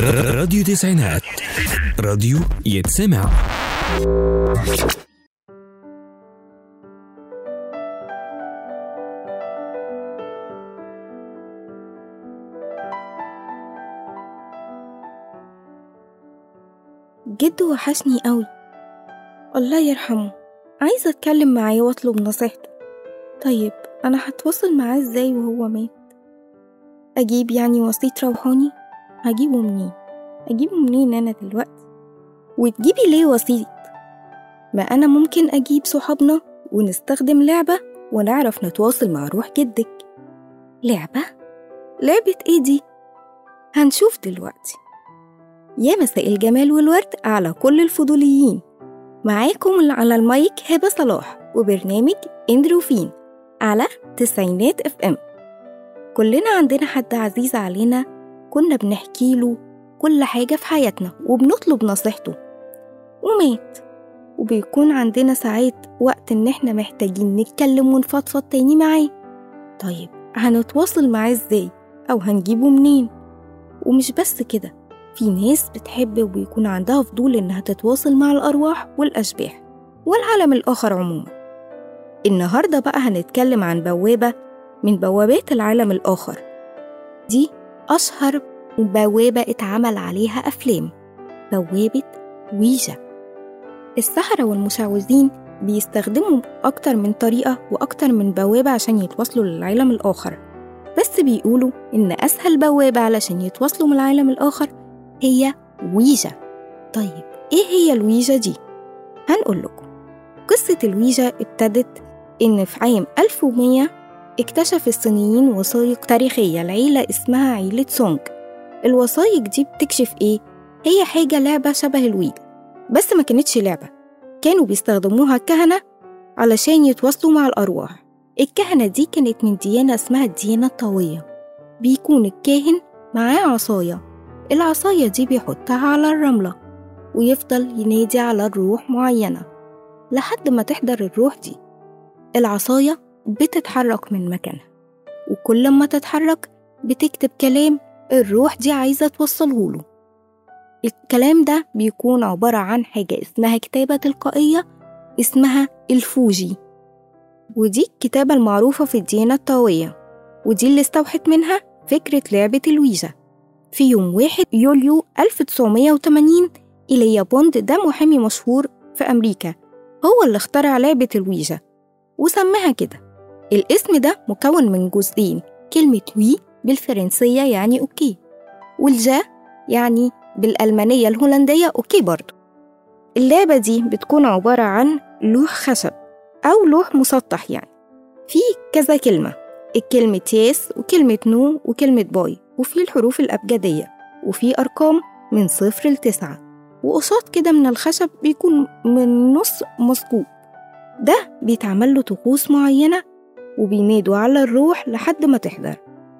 راديو تسعينات. راديو يتسمع. جد وحشني قوي. الله يرحمه. عايزة أتكلم معاه وأطلب نصيحته طيب أنا هتواصل معاه إزاي وهو مات؟ أجيب يعني وسيط روحاني؟ هجيبه منين أجيبه منين أنا دلوقتي. وتجيبي ليه وسيط؟ ما أنا ممكن أجيب صحابنا ونستخدم لعبة ونعرف نتواصل مع روح جدك. لعبة؟ لعبة إيه دي؟ هنشوف دلوقتي. يا مساء الجمال والورد على كل الفضوليين. معاكم على المايك هبة صلاح وبرنامج إندروفين على تسعينات إف إم. كلنا عندنا حد عزيز علينا كنا بنحكي له كل حاجة في حياتنا وبنطلب نصيحته. ومات. وبيكون عندنا ساعات وقت إن إحنا محتاجين نتكلم ونفضفض تاني معاه. طيب هنتواصل معاه إزاي؟ أو هنجيبه منين؟ ومش بس كده في ناس بتحب وبيكون عندها فضول إنها تتواصل مع الأرواح والأشباح والعالم الآخر عموما. النهاردة بقى هنتكلم عن بوابة من بوابات العالم الآخر. دي أشهر بوابة اتعمل عليها أفلام بوابة ويجا. السحرة والمشعوذين بيستخدموا أكتر من طريقة وأكتر من بوابة عشان يتواصلوا للعالم الآخر. بس بيقولوا إن أسهل بوابة علشان يتواصلوا من العالم الآخر هي ويجا. طيب إيه هي الويجا دي؟ هنقول لكم. قصة الويجا ابتدت إن في عام 1100 اكتشف الصينيين وثائق تاريخية لعيلة اسمها عيلة سونج الوثائق دي بتكشف إيه؟ هي حاجة لعبة شبه الويجا بس ما كانتش لعبة. كانوا بيستخدموها الكهنة علشان يتواصلوا مع الأرواح. الكهنة دي كانت من ديانة اسمها الديانة الطاوية. بيكون الكاهن معاه عصاية. العصاية دي بيحطها على الرملة ويفضل ينادي على الروح معينة لحد ما تحضر الروح دي. العصاية بتتحرك من مكانها. وكل ما تتحرك بتكتب كلام الروح دي عايزة توصله له. الكلام ده بيكون عبارة عن حاجة اسمها كتابة تلقائية اسمها الفوجي. ودي الكتابة المعروفة في الديانة الطاوية. ودي اللي استوحت منها فكرة لعبة الويجا في يوم 1 يوليو 1980 إيليا بوند ده محامي مشهور في أمريكا. هو اللي اخترع لعبة الويجا وسماها كده. الاسم ده مكون من جزئين كلمة oui بالفرنسية يعني okay وال ja يعني بالألمانية الهولندية okay برضو. اللعبة دي بتكون عبارة عن لوح خشب أو لوح مسطح يعني. في كذا كلمة الكلمة yes وكلمة no وكلمة bye وفي الحروف الأبجدية وفي أرقام من صفر لتسعة وقصاد كده من الخشب بيكون من نص مثقوب ده بيتعمل له طقوس معينة وبينادوا على الروح لحد ما تحضر.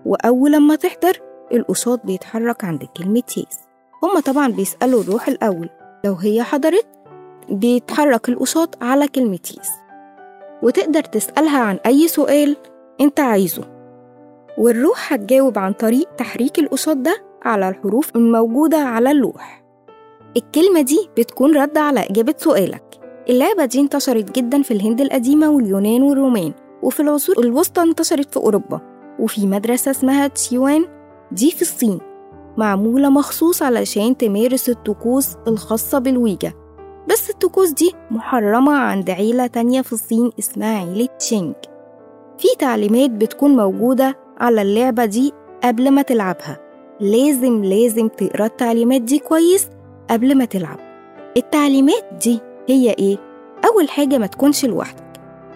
وأول ما تحضر القصاد بيتحرك عند كلمة yes هما طبعا بيسألوا الروح الأول. لو هي حضرت بيتحرك القصاد على كلمة يس وتقدر تسألها عن أي سؤال أنت عايزه. والروح هتجاوب عن طريق تحريك القصاد ده على الحروف الموجودة على اللوح. الكلمة دي بتكون رد على إجابة سؤالك. اللعبة دي انتشرت جدا في الهند القديمة واليونان والرومان. وفي العصور الوسطى انتشرت في أوروبا وفي مدرسة اسمها تشيوان دي في الصين معمولة مخصوص علشان تمارس الطقوس الخاصة بالويجا. بس الطقوس دي محرمة عند عيلة تانية في الصين اسمها عيلة تشينج في تعليمات بتكون موجودة على اللعبة دي قبل ما تلعبها. لازم لازم تقرأ التعليمات دي كويس قبل ما تلعب. التعليمات دي هي إيه؟ أول حاجة ما تكونش لوحدك.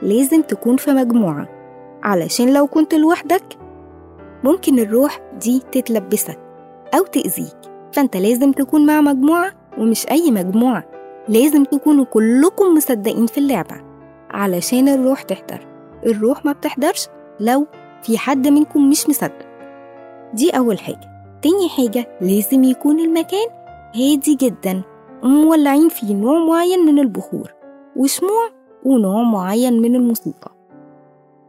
لازم تكون في مجموعة. علشان لو كنت لوحدك ممكن الروح دي تتلبسك أو تأذيك. فأنت لازم تكون مع مجموعة ومش أي مجموعة. لازم تكونوا كلكم مصدقين في اللعبة علشان الروح تحضر. الروح ما بتحضرش لو في حد منكم مش مصدق. دي أول حاجة. تاني حاجة لازم يكون المكان هادي جدا. ومولعين فيه نوع معين من البخور. وشموع ونوع معين من الموسيقى.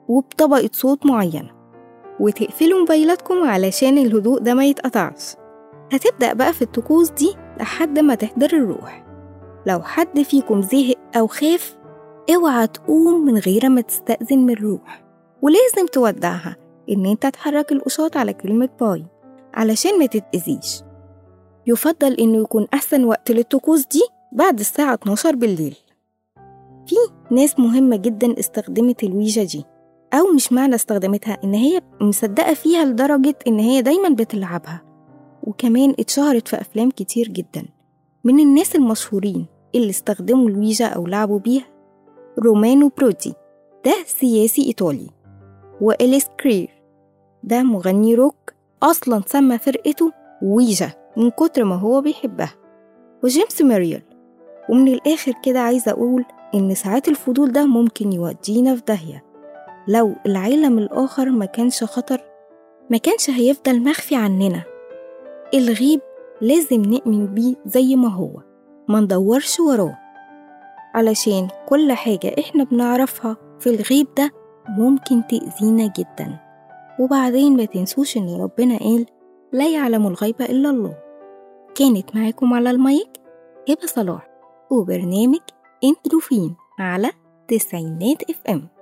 وبطبقة صوت معينة. وتقفلوا موبايلاتكم علشان الهدوء ده ما يتقطعش. هتبدأ بقى في الطقوس دي لحد ما تحضر الروح. لو حد فيكم زهق أو خاف اوعى تقوم من غير ما تستأذن من الروح. ولازم تودعها إن أنت تحرك القشاط على كلمة باي علشان ما تتأذيش. يفضل إنه يكون أحسن وقت للطقوس دي بعد الساعة 12 بالليل. في ناس مهمة جدا استخدمت الويجا دي أو مش معنى استخدمتها إن هي مصدقة فيها لدرجة إن هي دايما بتلعبها. وكمان اتشهرت في أفلام كتير جدا. من الناس المشهورين اللي استخدموا الويجا أو لعبوا بيها رومانو بروتي ده سياسي إيطالي. وإليس كرير ده مغني روك أصلا سمى فرقته ويجا من كتر ما هو بيحبها. وجيمس ماريال ومن الآخر كده عايزة أقول إن ساعات الفضول ده ممكن يودينا في داهية. لو العالم الآخر ما كانش خطر ما كانش هيفضل مخفي عننا. الغيب لازم نؤمن بيه زي ما هو ما ندورش وراه. علشان كل حاجة إحنا بنعرفها في الغيب ده ممكن تأذينا جدا. وبعدين ما تنسوش إن ربنا قال لا يعلم الغيب إلا الله كانت معاكم على المايك هبة صلاح. وبرنامج أنتوا فين على تسعينات إف إم.